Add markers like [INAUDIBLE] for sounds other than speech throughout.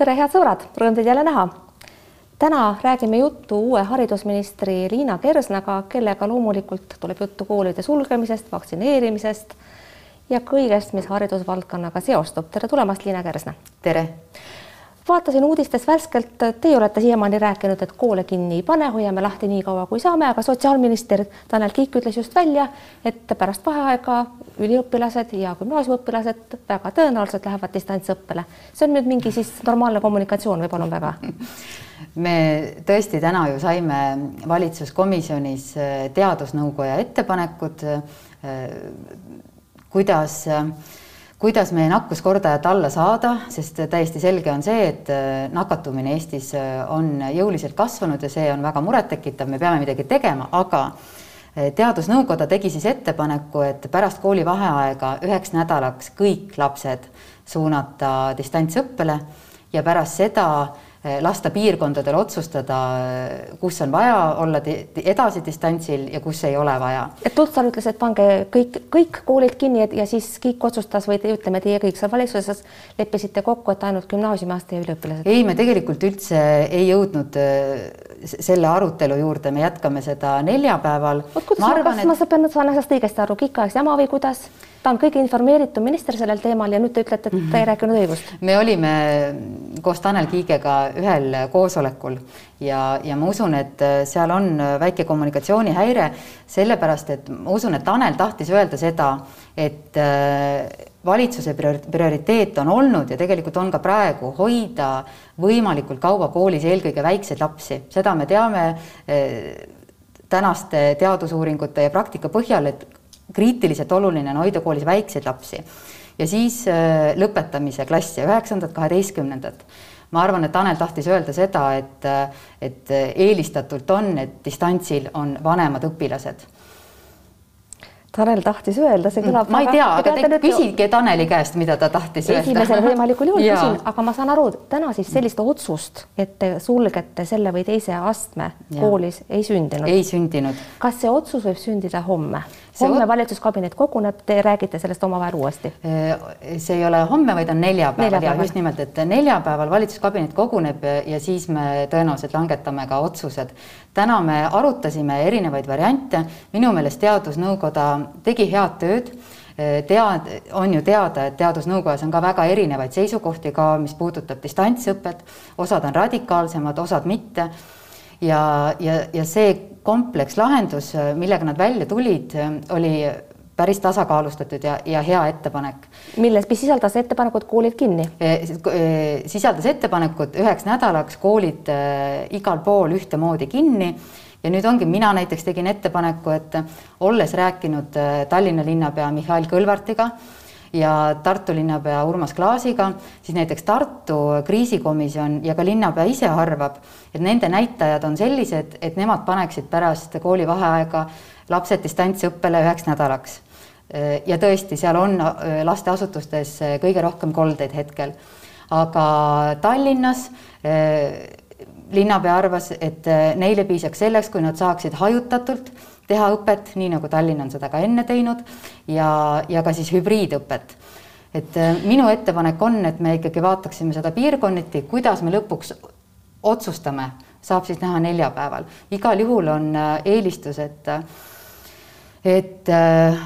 tere, head sõbrad, rõõm teid jälle näha. täna räägime juttu uue haridusministri Liina Kersnaga, kellega loomulikult tuleb juttu koolide sulgemisest, vaktsineerimisest ja kõigest, mis haridusvaldkonnaga seostub. tere tulemast, Liina Kersna. tere vaatasin uudistest värskelt, teie olete siiamaani rääkinud, et koole kinni ei pane, hoiame lahti nii kaua kui saame, aga sotsiaalminister Tanel Kiik ütles just välja, et pärast vaheaega üliõpilased ja gümnaasiumiõpilased väga tõenäoliselt lähevad distantsõppele. see on nüüd mingi siis normaalne kommunikatsioon või palun väga? [LAUGHS] me tõesti täna ju saime valitsuskomisjonis teadusnõukoja ettepanekud, kuidas kuidas meie nakkuskordajat alla saada, sest täiesti selge on see, et äh, nakatumine Eestis äh, on jõuliselt kasvanud ja see on väga murettekitav, me peame midagi tegema, aga äh, teadusnõukoda tegi siis ettepaneku, et pärast koolivaheaega üheks nädalaks kõik lapsed suunata distantsõppele ja pärast seda lasta piirkondadel otsustada, kus on vaja olla edasi distantsil ja kus ei ole vaja. et Lutsar ütles, et pange kõik, kõik koolid kinni ja siis Kiik otsustas või te, ütleme, teie kõik seal valitsuses leppisite kokku, et ainult gümnaasiumiaste üliõpilased? ei, me tegelikult üldse ei jõudnud eh, selle arutelu juurde, me jätkame seda neljapäeval. vot kuidas ma, arvan, kas et... ma saan, saan asjast õigesti aru, Kiik ajas jama või kuidas? ta on kõige informeeritum minister sellel teemal ja nüüd te ütlete, et ta ei mhm. rääkinud õigust. me olime koos Tanel Kiigega ühel koosolekul ja, ja ma usun, et seal on väike kommunikatsioonihäire, sellepärast et ma usun, et Tanel tahtis öelda seda, et äh, valitsuse prioriteet on olnud ja tegelikult on ka praegu hoida võimalikult kaua koolis eelkõige väikseid lapsi, seda me teame äh, tänaste teadusuuringute ja praktika põhjal, et kriitiliselt oluline on hoida koolis väikseid lapsi ja siis äh, lõpetamise klasse, üheksandat, kaheteistkümnendat. Ma arvan, et Tanel tahtis öelda seda, et, et eelistatult on, et distantsil on vanemad õpilased Tanel tahtis öelda, see kõlab. ma ei tea, aga te küsige Taneli käest, mida ta tahtis öelda. esimesel võimalikul juhul küsin, aga ma saan aru, täna siis sellist otsust, et te sulgete selle või teise astme ja. koolis ei sündinud. ei sündinud. kas see otsus võib sündida homme? Homme valitsuskabinet koguneb, te räägite sellest omavahel uuesti? see ei ole homme, vaid on neljapäeval, neljapäeval. ja just nimelt, et neljapäeval valitsuskabinet koguneb ja siis me tõenäoliselt langetame ka otsused. täna me arutasime erinevaid variante, minu meelest Teadusnõukoda tegi head tööd tead, on ju teada, et Teadusnõukojas on ka väga erinevaid seisukohti ka, mis puudutab distantsõpet, osad on radikaalsemad, osad mitte. ja, ja, ja see komplekslahendus, millega nad välja tulid, oli päris tasakaalustatud ja, ja hea ettepanek. milles, mis sisaldas ettepanekut koolid kinni? E, e, sisaldas ettepanekut üheks nädalaks koolid e, igal pool ühtemoodi kinni ja nüüd ongi, mina näiteks tegin ettepaneku, et olles rääkinud Tallinna linnapea Mihhail Kõlvartiga ja Tartu linnapea Urmas Klaasiga, siis näiteks Tartu kriisikomisjon ja ka linnapea ise arvab, et nende näitajad on sellised, et nemad paneksid pärast koolivaheaega lapsed distantsõppele üheks nädalaks. ja tõesti, seal on äh, lasteasutustes äh, kõige rohkem koldeid hetkel, aga Tallinnas äh, linnapea arvas, et neile piisaks selleks, kui nad saaksid hajutatult teha õpet, nii nagu Tallinn on seda ka enne teinud ja, ja ka siis hübriidõpet. et äh, minu ettepanek on, et me ikkagi vaataksime seda piirkonniti, kuidas me lõpuks otsustame, saab siis näha neljapäeval. igal juhul on äh, eelistus, et, et äh,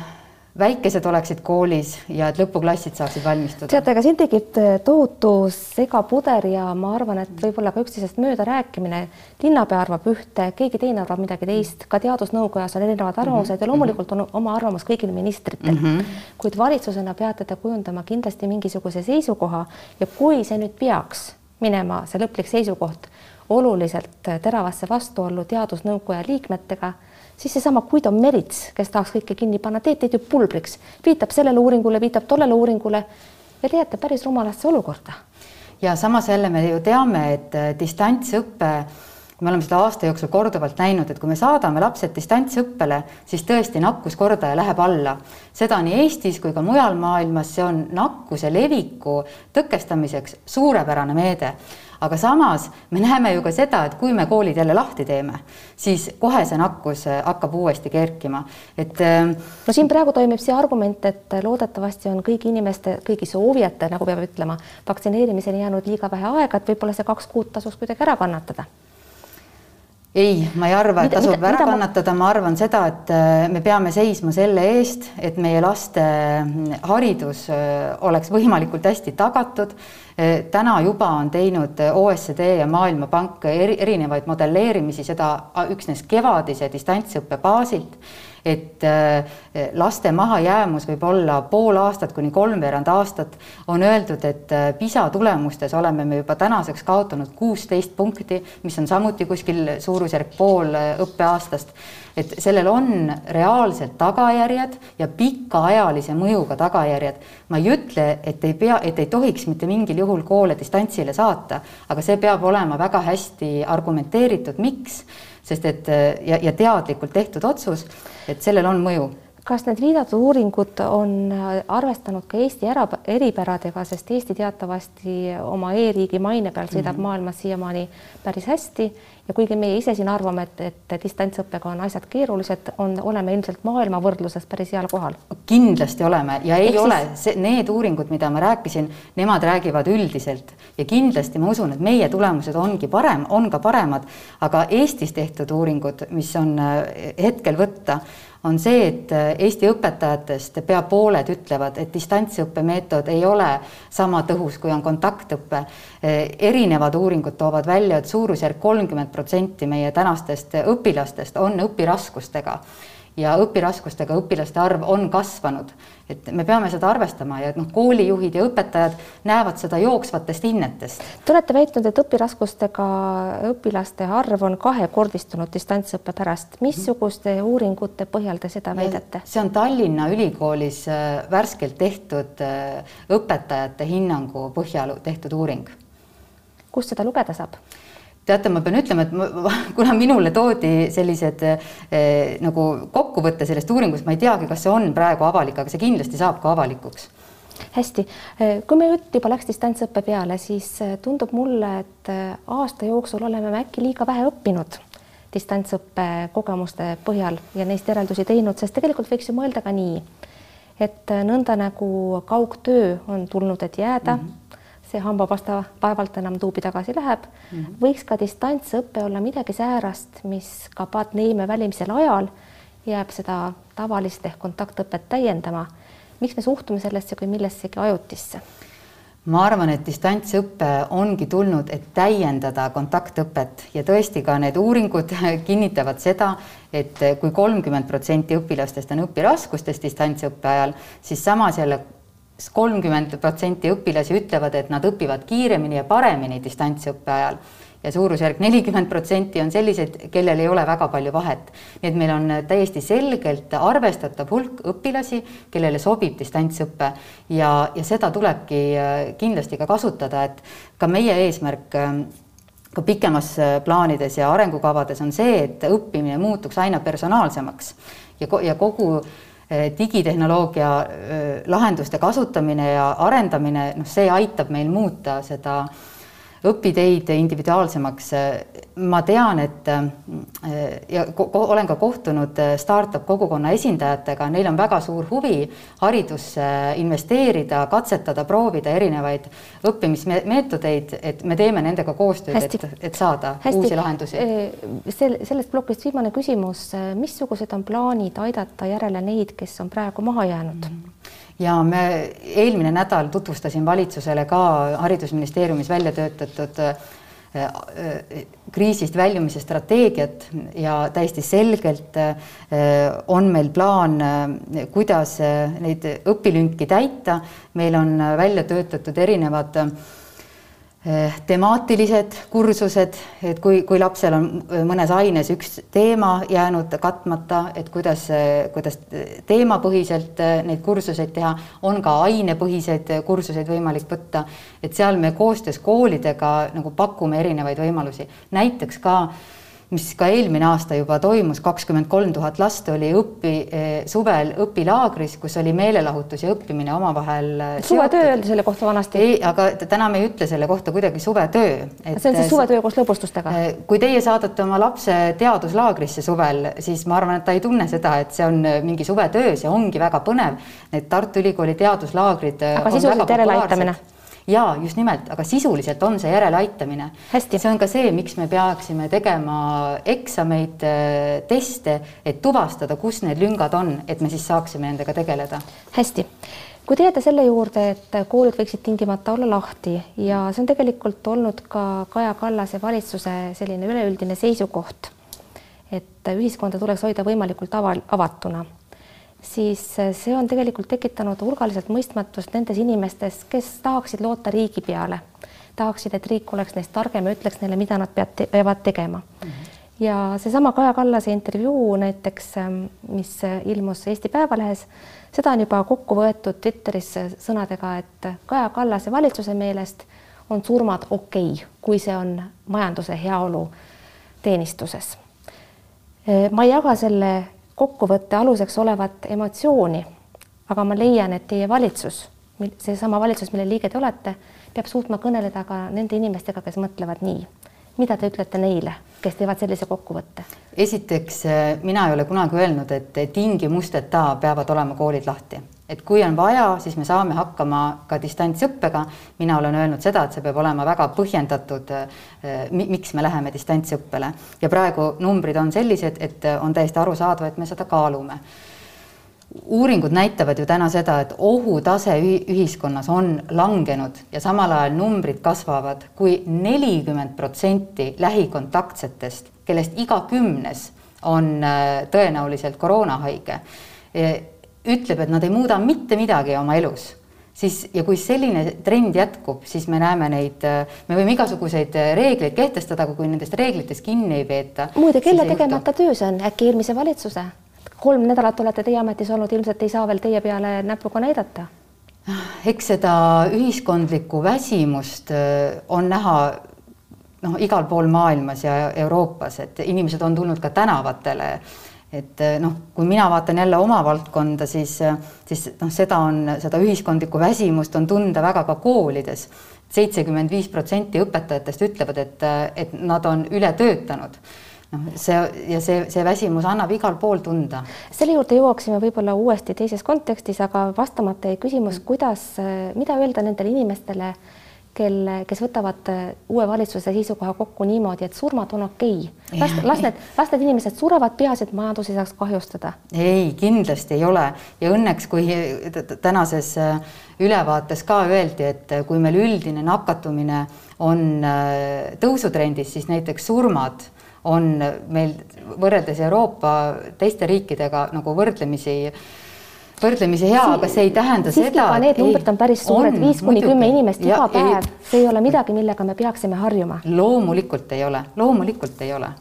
väikesed oleksid koolis ja et lõpuklassid saaksid valmistuda. teate, aga siin tekib äh, tohutu segapuder ja ma arvan, et võib-olla ka üksteisest mööda rääkimine. linnapea arvab ühte, keegi teine arvab midagi teist, ka teadusnõukojas on erinevad arvamused mm -hmm. ja loomulikult on oma arvamus kõigil ministritel mm. -hmm. kuid valitsusena peate te kujundama kindlasti mingisuguse seisukoha ja kui see nüüd peaks minema, see lõplik seisukoht oluliselt teravasse vastuollu teadusnõukoja liikmetega siis seesama Guido Merits, kes tahaks kõike kinni panna, teeb teid ju pulbriks, viitab sellele uuringule, viitab tollele uuringule ja te jääte päris rumalasse olukorda. ja samas jälle me ju teame, et äh, distantsõpe, me oleme seda aasta jooksul korduvalt näinud, et kui me saadame lapsed distantsõppele, siis tõesti nakkuskordaja läheb alla. seda nii Eestis kui ka mujal maailmas, see on nakkuse leviku tõkestamiseks suurepärane meede aga samas me näeme ju ka seda, et kui me koolid jälle lahti teeme, siis kohe see nakkus hakkab uuesti kerkima, et. no siin praegu toimib see argument, et loodetavasti on kõigi inimeste, kõigi soovijate, nagu peab ütlema, vaktsineerimiseni jäänud liiga vähe aega, et võib-olla see kaks kuud tasuks kuidagi ära kannatada ei, ma ei arva, et tasub ära mida kannatada, ma arvan seda, et äh, me peame seisma selle eest, et meie laste mm, haridus äh, oleks võimalikult hästi tagatud. Äh, täna juba on teinud OSCD ja Maailmapank erinevaid modelleerimisi, seda üksnes kevadise distantsõppe baasilt et äh, laste mahajäämus võib olla pool aastat kuni kolmveerand aastat. on öeldud, et äh, PISA tulemustes oleme me juba tänaseks kaotanud kuusteist punkti, mis on samuti kuskil suurusjärk pool äh, õppeaastast. Et sellel on reaalsed tagajärjed ja pikaajalise mõjuga tagajärjed. ma ei ütle, et ei pea, et ei tohiks mitte mingil juhul koole distantsile saata, aga see peab olema väga hästi argumenteeritud, miks sest et ja, ja teadlikult tehtud otsus, et sellel on mõju kas need viidatud uuringud on arvestanud ka Eesti ära, eripäradega, sest Eesti teatavasti oma e-riigi maine peal sõidab mm -hmm. maailmas siiamaani päris hästi. Ja kuigi meie ise siin arvame, et, et distantsõppega on asjad keerulised, on, oleme ilmselt maailma võrdluses päris heal kohal. kindlasti oleme. Ja ei Ehk ole. siis... need uuringud, mida ma rääkisin, nemad räägivad üldiselt. Ja kindlasti ma usun, et meie tulemused ongi parem, on ka paremad, aga Eestis tehtud uuringud, mis on äh, hetkel võtta on see, et Eesti õpetajatest pea pooled ütlevad, et distantsõppe meetod ei ole sama tõhus, kui on kontaktõpe. Erinevad uuringud toovad välja, et suurusjärk kolmkümmend protsenti meie tänastest õpilastest on õpiraskustega ja õpiraskustega õpilaste arv on kasvanud. et me peame seda arvestama ja et noh, koolijuhid ja õpetajad näevad seda jooksvatest hinnetest. Te olete väitnud, et õpiraskustega õpilaste arv on kahekordistunud distantsõppe pärast. missuguste uuringute põhjal te seda väidate? see on Tallinna Ülikoolis äh, värskelt tehtud äh, õpetajate hinnangu põhjal tehtud uuring. kust seda lugeda saab? Teate, ma pean ütlema, et [LAUGHS] ma, kuna minule toodi sellised eh, nagu kokkuvõte sellest uuringust, ma ei teagi, kas see on praegu avalik, aga see kindlasti saab ka avalikuks. hästi, eh, kui meie jutt juba läks distantsõppe peale, siis eh, tundub mulle, et eh, aasta jooksul oleme me äkki liiga vähe õppinud distantsõppe kogemuste põhjal ja neist järeldusi teinud, sest tegelikult võiks ju mõelda ka nii, et nõnda nagu kaugtöö on tulnud, et jääda mm. -hmm see hambapasta vaevalt enam tuubi tagasi läheb mm. -hmm. võiks ka distantsõpe olla midagi säärast, mis ka pandeemia välimisel ajal jääb seda tavalist ehk kontaktõpet täiendama. miks me suhtume sellesse kui millessegi ajutisse? ma arvan, et distantsõpe ongi tulnud, et täiendada kontaktõpet ja tõesti ka need uuringud [LAUGHS] kinnitavad seda, et kui kolmkümmend protsenti õpilastest on õpiraskustes distantsõppe ajal, siis samas jälle kolmkümmend protsenti õpilasi ütlevad, et nad õpivad kiiremini ja paremini distantsõppe ajal. Ja suurusjärk nelikümmend protsenti on selliseid, kellel ei ole väga palju vahet. nii et meil on täiesti selgelt arvestatav hulk õpilasi, kellele sobib distantsõpe ja, ja seda tulebki äh, kindlasti ka kasutada, et ka meie eesmärk äh, ka pikemas äh, plaanides ja arengukavades on see, et õppimine muutuks aina personaalsemaks. Ja, ja kogu digitehnoloogia eh, lahenduste kasutamine ja arendamine, noh, see aitab meil muuta seda õpiteid individuaalsemaks. ma tean, et ja olen ka kohtunud startup kogukonna esindajatega, neil on väga suur huvi haridusse investeerida, katsetada, proovida erinevaid õppimismeetodeid, et me teeme nendega koostööd, et, et saada Hästi. uusi lahendusi. sel, sellest plokist viimane küsimus, missugused on plaanid aidata järele neid, kes on praegu maha jäänud mm? -hmm ja me eelmine nädal tutvustasin valitsusele ka Haridusministeeriumis välja töötatud äh, äh, kriisist väljumise strateegiat ja täiesti selgelt äh, on meil plaan, kuidas neid õpilünki täita. meil on välja töötatud erinevad Eh, temaatilised kursused, et kui, kui lapsel on eh, mõnes aines üks teema jäänud katmata, et kuidas, eh, kuidas teemapõhiselt neid kursuseid teha, on ka ainepõhiseid kursuseid võimalik võtta, et seal me koostöös koolidega nagu pakume erinevaid võimalusi, näiteks ka mis ka eelmine aasta juba toimus, kakskümmend kolm tuhat last oli õpi, suvel õpilaagris, kus oli meelelahutus ja õppimine omavahel. suvetöö öeldi selle kohta vanasti? ei, aga täna me ei ütle selle kohta kuidagi suvetöö. see on siis suvetöö koos lõbustustega? kui teie saadate oma lapse teaduslaagrisse suvel, siis ma arvan, et ta ei tunne seda, et see on mingi suvetöö, see ongi väga põnev. Need Tartu Ülikooli teaduslaagrid. aga sisuliselt järeleaitamine jaa, just nimelt, aga sisuliselt on see järeleaitamine. see on ka see, miks me peaksime tegema eksameid, äh, teste, et tuvastada, kus need lüngad on, et me siis saaksime nendega tegeleda. hästi kui te jääte selle juurde, et koolid võiksid tingimata olla lahti ja see on tegelikult olnud ka Kaja Kallase valitsuse selline üleüldine seisukoht, et ühiskonda tuleks hoida võimalikult ava, avatuna siis eh, see on tegelikult tekitanud hulgaliselt mõistmatust nendes inimestes, kes tahaksid loota riigi peale, tahaksid, et riik oleks neist targem ja ütleks neile, mida nad peavad, peavad tegema mm. -hmm. ja seesama Kaja Kallase intervjuu näiteks, ehm, mis ilmus Eesti Päevalehes, seda on juba kokku võetud Twitteris sõnadega, et Kaja Kallase valitsuse meelest on surmad okei okay,, kui see on majanduse heaolu teenistuses. Eh, ma ei jaga selle kokkuvõtte aluseks olevat emotsiooni. aga ma leian, et teie valitsus, seesama valitsus, mille liige te olete, peab suutma kõneleda ka nende inimestega, kes mõtlevad nii. mida te ütlete neile, kes teevad sellise kokkuvõtte? esiteks, mina ei ole kunagi öelnud, et tingimusteta peavad olema koolid lahti et kui on vaja, siis me saame hakkama ka distantsõppega. mina olen öelnud seda, et see peab olema väga põhjendatud, eh, miks me läheme distantsõppele ja praegu numbrid on sellised, et on täiesti arusaadav, et me seda kaalume. uuringud näitavad ju täna seda, et ohutase ühiskonnas on langenud ja samal ajal numbrid kasvavad kui nelikümmend protsenti lähikontaktsetest, kellest iga kümnes on eh, tõenäoliselt koroonahaige eh, ütleb, et nad ei muuda mitte midagi oma elus, siis ja kui selline trend jätkub, siis me näeme neid, me võime igasuguseid reegleid kehtestada, aga kui nendest reeglitest kinni ei peeta. muide, kelle tegemata töö see on, äkki eelmise valitsuse? kolm nädalat olete teie ametis olnud, ilmselt ei saa veel teie peale näpuga näidata. eks seda ühiskondlikku väsimust äh, on näha noh, igal pool maailmas ja Euroopas, et inimesed on tulnud ka tänavatele et eh, noh, kui mina vaatan jälle oma valdkonda, siis, eh, siis noh, seda on, seda ühiskondlikku väsimust on tunda väga ka koolides. seitsekümmend viis protsenti õpetajatest ütlevad, et, eh, et nad on ületöötanud noh, see ja see, see väsimus annab igal pool tunda. selle juurde jõuaksime võib-olla uuesti teises kontekstis, aga vastamata jäi küsimus, kuidas, mida öelda nendele inimestele kel, kes võtavad äh, uue valitsuse seisukoha kokku niimoodi, et surmad on okei. Okay.. las, las need, las need inimesed surevad, peaasi, et majandus ei saaks kahjustada. ei, kindlasti ei ole. Ja õnneks, kui tänases äh, ülevaates ka öeldi, et kui meil üldine nakatumine on äh, tõusutrendis, siis näiteks surmad on meil võrreldes Euroopa teiste riikidega nagu võrdlemisi võrdlemisi hea, aga see ei tähenda Siiski seda. Need numbrid on päris suured, viis kuni kümme inimest ja, iga päev, see ei ole midagi, millega me peaksime harjuma. loomulikult ei ole, loomulikult ei ole.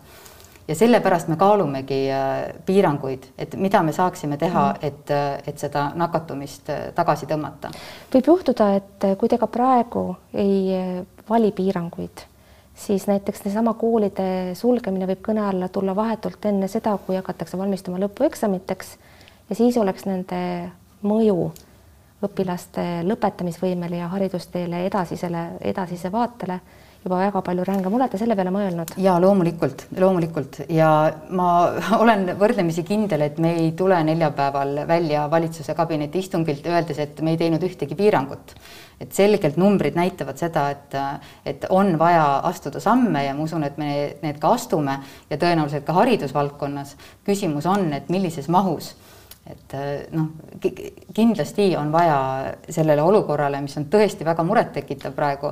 ja sellepärast me kaalumegi äh, piiranguid, et mida me saaksime teha, mm. et, äh, et seda nakatumist äh, tagasi tõmmata. võib juhtuda, et kui te ka praegu ei vali piiranguid siis näiteks seesama koolide sulgemine võib kõne alla tulla vahetult enne seda, kui hakatakse valmistuma lõpueksamiteks ja siis oleks nende mõju õpilaste lõpetamisvõimele ja haridusteele edasisele, edasise vaatele juba väga palju rängem, olete selle peale mõelnud? ja loomulikult, loomulikult ja ma [LAUGHS] olen võrdlemisi kindel, et me ei tule neljapäeval välja valitsuse kabineti istungilt, öeldes, et me ei teinud ühtegi piirangut. et selgelt numbrid näitavad seda, et, et on vaja astuda samme ja ma usun, et me need ka astume ja tõenäoliselt ka haridusvaldkonnas. küsimus on, et millises mahus et äh, noh, kindlasti on vaja sellele olukorrale, mis on tõesti väga murettekitav praegu,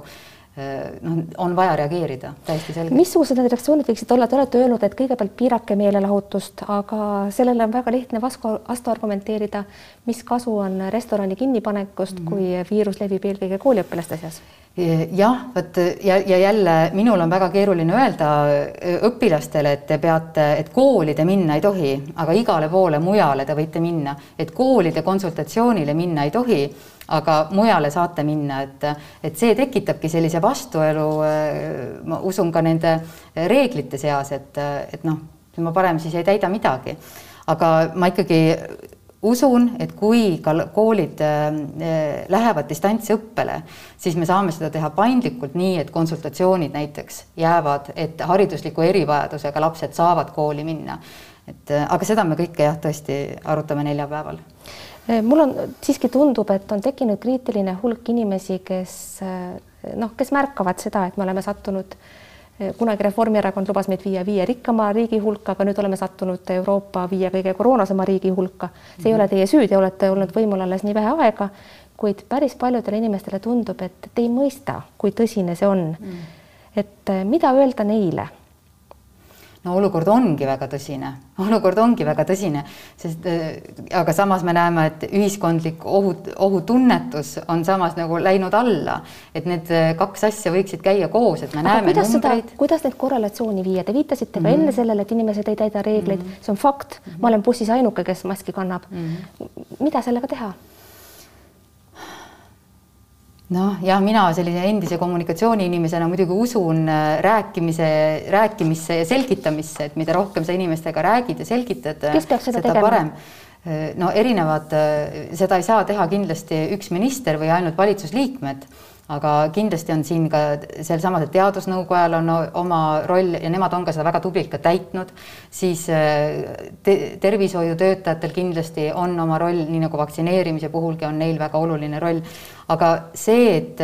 äh, noh, on vaja reageerida täiesti selgelt. missugused need reaktsioonid võiksid olla, te olete öelnud, et kõigepealt piirake meelelahutust, aga sellele on väga lihtne vastu, vastu argumenteerida, mis kasu on restorani kinnipanekust mm, -hmm. kui viirus levib eelkõige kooliõpilaste seas jah, vot ja, ja jälle minul on väga keeruline öelda õpilastele, et te peate, et kooli te minna ei tohi, aga igale poole mujale te võite minna, et koolide konsultatsioonile minna ei tohi, aga mujale saate minna, et, et see tekitabki sellise vastuelu, ma usun ka nende reeglite seas, et, et noh, ma parem siis ei täida midagi. aga ma ikkagi usun, et kui ka koolid äh, lähevad distantsõppele, siis me saame seda teha paindlikult, nii et konsultatsioonid näiteks jäävad, et haridusliku erivajadusega lapsed saavad kooli minna. et äh, aga seda me kõike jah, tõesti arutame neljapäeval. Äh, mul on siiski tundub, et on tekkinud kriitiline hulk inimesi, kes noh, kes märkavad seda, et me oleme sattunud äh, kunagi Reformierakond lubas meid viia viie rikkama riigi hulka, aga nüüd oleme sattunud Euroopa viie kõige koroonasema riigi hulka. see ei ole teie süü, te olete olnud võimul alles nii vähe aega, kuid päris paljudele inimestele tundub, et te ei mõista, kui tõsine see on. Mm. et eh, mida öelda neile no olukord ongi väga tõsine, olukord ongi väga tõsine, sest äh, aga samas me näeme, et ühiskondlik ohut, ohutunnetus on samas nagu läinud alla, et need äh, kaks asja võiksid käia koos, et me aga näeme numbreid. kuidas neid korrelatsiooni viia, te viitasite ka mm -hmm. enne sellele, et inimesed ei täida reegleid mm, -hmm. see on fakt mm, -hmm. ma olen bussis ainuke, kes maski kannab mm. -hmm. mida sellega teha? Noh, jah, mina sellise endise kommunikatsiooniinimesena muidugi usun äh, rääkimise, rääkimisse ja selgitamisse, et mida rohkem sa inimestega räägid ja selgitad, seda, seda parem. Äh, no erinevad, äh, seda ei saa teha kindlasti üks minister või ainult valitsusliikmed aga kindlasti on siin ka sealsamas, Teadusnõukojal on oma roll ja nemad on ka seda väga tublilt ka täitnud, siis äh, te tervishoiutöötajatel kindlasti on oma roll, nii nagu vaktsineerimise puhulgi on neil väga oluline roll. aga see, et,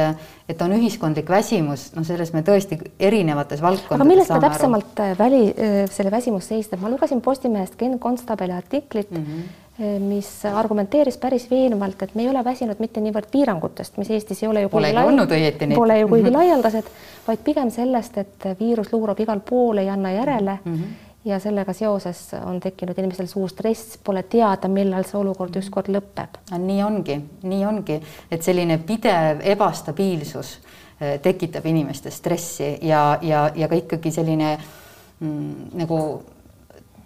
et on ühiskondlik väsimus, noh, selles me tõesti erinevates valdkondades aga millest ta täpsemalt aru. väli, äh, selle väsimus seisneb, ma lugesin Postimehest Ken Konstabeli artiklit mm, -hmm Eh, mis argumenteeris päris veenvalt, et me ei ole väsinud mitte niivõrd piirangutest, mis Eestis ei ole ju pole olnud õieti neid. Pole ju kuigi mhm. laialdased, vaid pigem sellest, et viirus luurab igal pool, ei anna järele mm. -hmm. ja sellega seoses on tekkinud inimestel suur stress, pole teada, millal see olukord ükskord lõpeb. nii ongi, nii ongi, et selline pidev ebastabiilsus eh, tekitab inimestes stressi ja, ja, ja ka ikkagi selline mm, nagu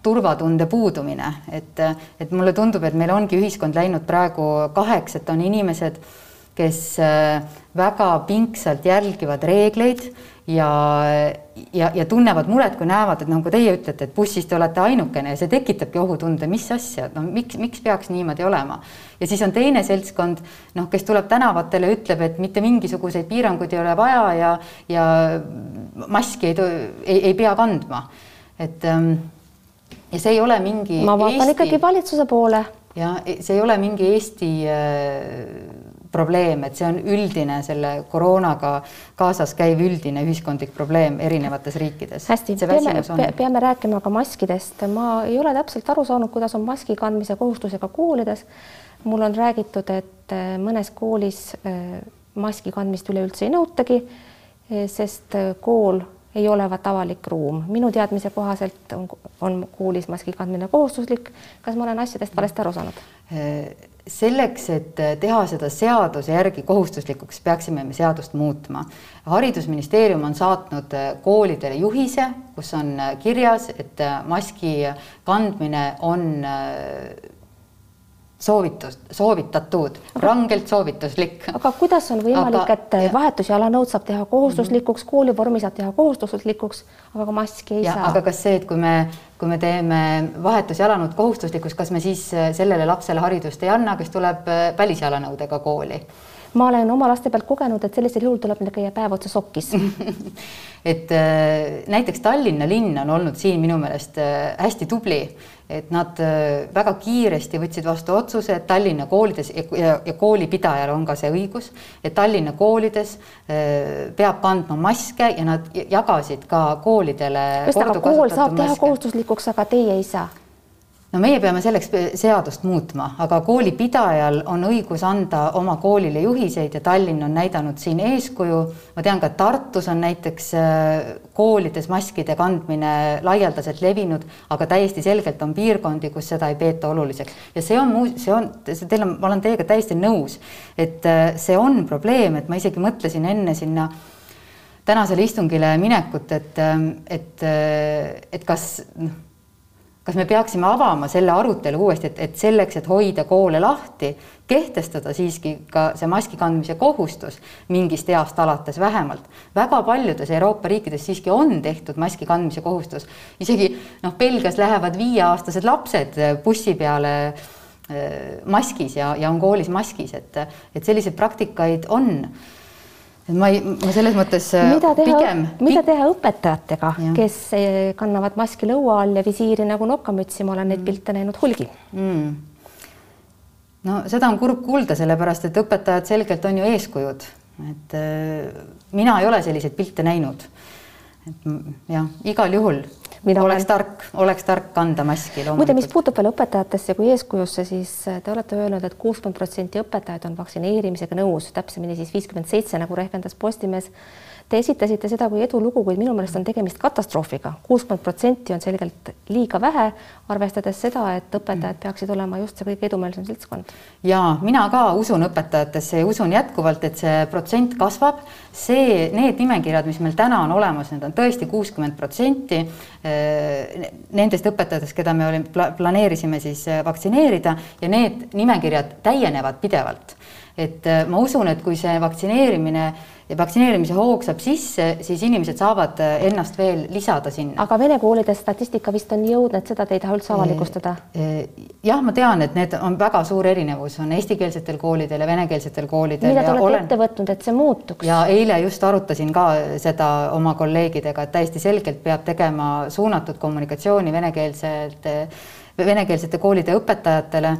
turvatunde puudumine, et, et mulle tundub, et meil ongi ühiskond läinud praegu kaheks, et on inimesed, kes äh, väga pingsalt jälgivad reegleid ja, ja, ja tunnevad muret, kui näevad, et nagu teie ütlete, et bussis te olete ainukene ja see tekitabki ohutunde, mis asja, no miks, miks peaks niimoodi olema. ja siis on teine seltskond, noh, kes tuleb tänavatele, ütleb, et mitte mingisuguseid piiranguid ei ole vaja ja, ja maski ei, ei, ei pea kandma. et ähm, ja see ei ole mingi. ma vaatan Eesti... ikkagi valitsuse poole. ja see ei ole mingi Eesti äh, probleem, et see on üldine selle koroonaga kaasas käiv üldine ühiskondlik probleem erinevates riikides. hästi, peame, peame rääkima ka maskidest. ma ei ole täpselt aru saanud, kuidas on maski kandmise kohustusega koolides. mul on räägitud, et äh, mõnes koolis maski kandmist üleüldse ei nõutagi, sest kool ei olevat avalik ruum. minu teadmise kohaselt on, on koolis maski kandmine kohustuslik. kas ma olen asjadest valesti aru saanud? selleks, et teha seda seaduse järgi kohustuslikuks, peaksime me seadust muutma. haridusministeerium on saatnud koolidele juhise, kus on kirjas, et maski kandmine on soovitus, soovitatud, rangelt soovituslik. aga kuidas on võimalik, et vahetusjalanõud saab teha kohustuslikuks, koolivormi saab teha kohustuslikuks, aga ka maski ei ja, saa? aga kas see, et kui me, kui me teeme vahetusjalanõud kohustuslikuks, kas me siis sellele lapsele haridust ei anna, kes tuleb välisjalanõudega kooli? Ma olen oma laste pealt kogenud, et sellisel juhul tuleb neil käia päev otsa sokkis [LAUGHS] et äh, näiteks Tallinna linn on olnud siin minu meelest äh, hästi tubli, et nad äh, väga kiiresti võtsid vastu otsuse, et Tallinna koolides ja, ja, ja koolipidajal on ka see õigus, et Tallinna koolides peab kandma maske ja nad jagasid ka koolidele. kool saab teha maske. kohustuslikuks, aga teie ei saa no meie peame selleks seadust muutma, aga koolipidajal on õigus anda oma koolile juhiseid ja Tallinn on näidanud siin eeskuju. ma tean ka, Tartus on näiteks äh, koolides maskide kandmine laialdaselt levinud, aga täiesti selgelt on piirkondi, kus seda ei peeta oluliseks ja see on see on, teil on, ma olen teiega täiesti nõus, et äh, see on probleem, et ma isegi mõtlesin enne sinna tänasele istungile minekut, et, äh, et, et kas noh kas me peaksime avama selle arutelu uuesti, et, et selleks, et hoida koole lahti, kehtestada siiski ka see maski kandmise kohustus mingist east alates vähemalt. väga paljudes Euroopa riikides siiski on tehtud maski kandmise kohustus, isegi noh, Belgias lähevad viieaastased lapsed bussi peale äh, maskis ja, ja on koolis maskis, et, et selliseid praktikaid on et ma ei, ma selles mõttes äh, mida teha, pigem mida teha õpetajatega, kes äh, kannavad maski lõua all ja visiiri nagu nokamütsi, ma olen neid mm. pilte näinud hulgi mm.. no seda on kurb kuulda, sellepärast et õpetajad selgelt on ju eeskujud, et äh, mina ei ole selliseid pilte näinud. et jah, igal juhul Mina oleks olen... tark, oleks tark kanda maski loomulikult. muide, mis puutub veel õpetajatesse kui eeskujusse, siis äh, te olete öelnud et, et kuuskümmend protsenti õpetajaid on vaktsineerimisega nõus, täpsemini siis viiskümmend seitse, nagu rehkendas Postimees Te esitasite seda kui edulugu, kuid minu meelest on tegemist katastroofiga. kuuskümmend protsenti on selgelt liiga vähe, arvestades seda, et õpetajad peaksid olema just see kõige edumeelsem seltskond. ja mina ka usun õpetajatesse ja usun jätkuvalt, et see protsent kasvab. see, need nimekirjad, mis meil täna on olemas, need on tõesti kuuskümmend protsenti eh, nendest õpetajatest, keda me olime, planeerisime siis eh, vaktsineerida ja need nimekirjad täienevad pidevalt et eh, ma usun, et kui see vaktsineerimine ja vaktsineerimise hoog saab sisse, siis inimesed saavad äh, ennast veel lisada sinna. aga vene koolide statistika vist on jõudnud, seda te ei taha üldse avalikustada? jah, ma tean, et need on väga suur erinevus, on eestikeelsetel koolidel ja venekeelsetel koolidel. mida te olete olen... ette võtnud, et see muutuks? ja eile just arutasin ka seda oma kolleegidega, et täiesti selgelt peab tegema suunatud kommunikatsiooni venekeelsete venekeelsete koolide õpetajatele,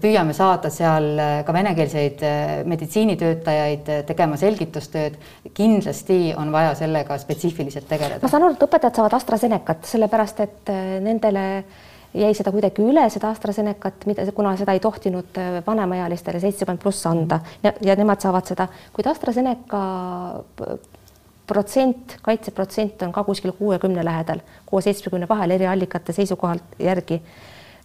püüame saada seal äh, ka venekeelseid äh, meditsiinitöötajaid äh, tegema selgitustööd. kindlasti on vaja sellega spetsiifiliselt tegeleda. ma saan aru, et õpetajad saavad AstraZenecat, sellepärast et nendele jäi seda kuidagi üle, seda AstraZenecat, mida, kuna seda ei tohtinud vanemaealistele seitsekümmend pluss anda ja, ja nemad saavad seda, kuid AstraZeneca protsent, kaitseprotsent on ka kuskil kuuekümne lähedal, kuue seitsmekümne vahel eriallikate seisukohalt järgi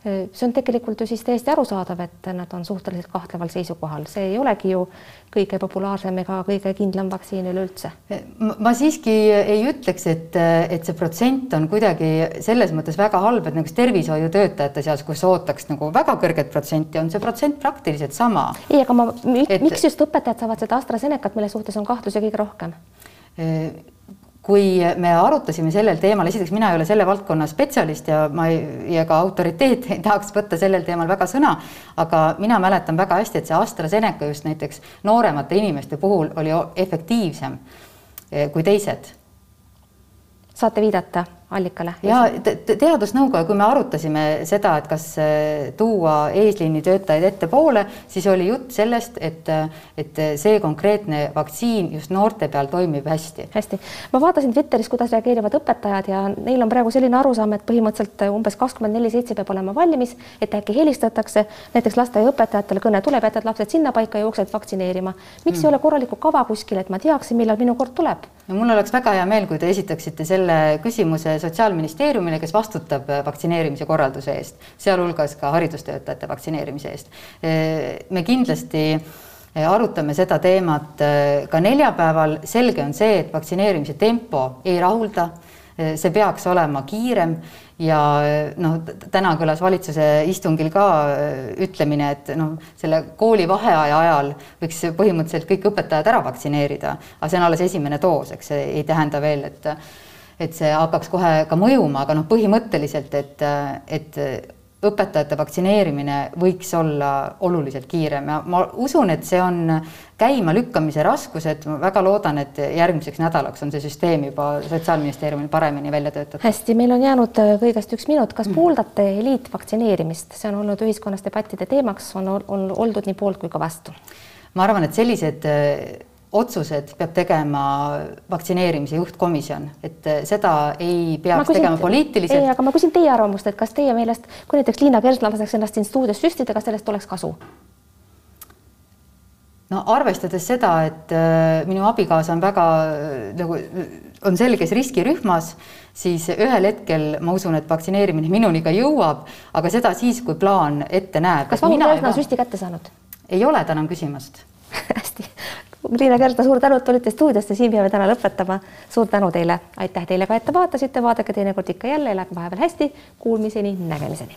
see on tegelikult ju siis täiesti arusaadav, et nad on suhteliselt kahtleval seisukohal, see ei olegi ju kõige populaarsem ega kõige kindlam vaktsiin üleüldse. ma siiski ei ütleks, et, et see protsent on kuidagi selles mõttes väga halb, et nagu tervishoiutöötajate seas, kus ootaks nagu väga kõrget protsenti, on see protsent praktiliselt sama. ei, aga ma, miks et, just õpetajad saavad seda AstraZenecat, mille suhtes on kahtlusi kõige rohkem? Kui me arutasime sellel teemal, esiteks mina ei ole selle valdkonna spetsialist ja ma ei, ja ka autoriteet ei tahaks võtta sellel teemal väga sõna, aga mina mäletan väga hästi, et see AstraZeneca just näiteks nooremate inimeste puhul oli efektiivsem eh, kui teised. saate viidata? Allikale? ja teadusnõukoja, kui me arutasime seda, et kas äh, tuua eesliini töötajaid ettepoole, siis oli jutt sellest, et, et see konkreetne vaktsiin just noorte peal toimib hästi. hästi, ma vaatasin Twitteris, kuidas reageerivad õpetajad ja neil on praegu selline arusaam, et põhimõtteliselt umbes kakskümmend neli seitse peab olema valmis, et äkki helistatakse näiteks lasteaiaõpetajatele, kõne tuleb, jätad lapsed sinnapaika, jooksed vaktsineerima. miks mm. ei ole korralikku kava kuskil, et ma teaksin, millal minu kord tuleb? no mul oleks väga hea meel, kui te esitaksite selle küsimuse Sotsiaalministeeriumile, kes vastutab äh, vaktsineerimise korralduse eest, sealhulgas ka haridustöötajate vaktsineerimise eest. Äh, me kindlasti äh, arutame seda teemat ka neljapäeval, selge on see, et vaktsineerimise tempo ei rahulda, see peaks olema kiirem ja noh, täna kõlas valitsuse istungil ka ütlemine, et noh, selle koolivaheaja ajal võiks põhimõtteliselt kõik õpetajad ära vaktsineerida, aga see on alles esimene doos, eks see ei tähenda veel, et et see hakkaks kohe ka mõjuma, aga noh, põhimõtteliselt, et, et õpetajate vaktsineerimine võiks olla oluliselt kiirem ja ma usun, et see on käimalükkamise raskused, ma väga loodan, et järgmiseks nädalaks on see süsteem juba Sotsiaalministeeriumil paremini välja töötatud. hästi, meil on jäänud äh, kõigest üks minut, kas mm. pooldate eliitvaktsineerimist, see on olnud ühiskonnas debattide teemaks, on, on oldud nii poolt kui ka vastu? ma arvan, et sellised äh, otsused peab tegema vaktsineerimise juhtkomisjon, et seda ei peaks küsin, tegema poliitiliselt. ei, aga ma küsin teie arvamust, et kas teie meelest, kui näiteks Liina Kersna laseks ennast siin stuudios süstida, kas sellest oleks kasu? no arvestades seda, et äh, minu abikaasa on väga äh, nagu on selges riskirühmas, siis ühel hetkel ma usun, et vaktsineerimine minuni ka jõuab, aga seda siis, kui plaan ette näeb. kas Vahur Kersna on süsti kätte saanud? ei ole, tänan küsimast [LAUGHS] hästi. Liina Kersna, suur tänu, et tulite stuudiosse, siin peame täna lõpetama. suur tänu teile, aitäh teile ka, et te vaatasite, vaadake teinekord ikka jälle, elage vahepeal hästi. Kuulmiseni, nägemiseni.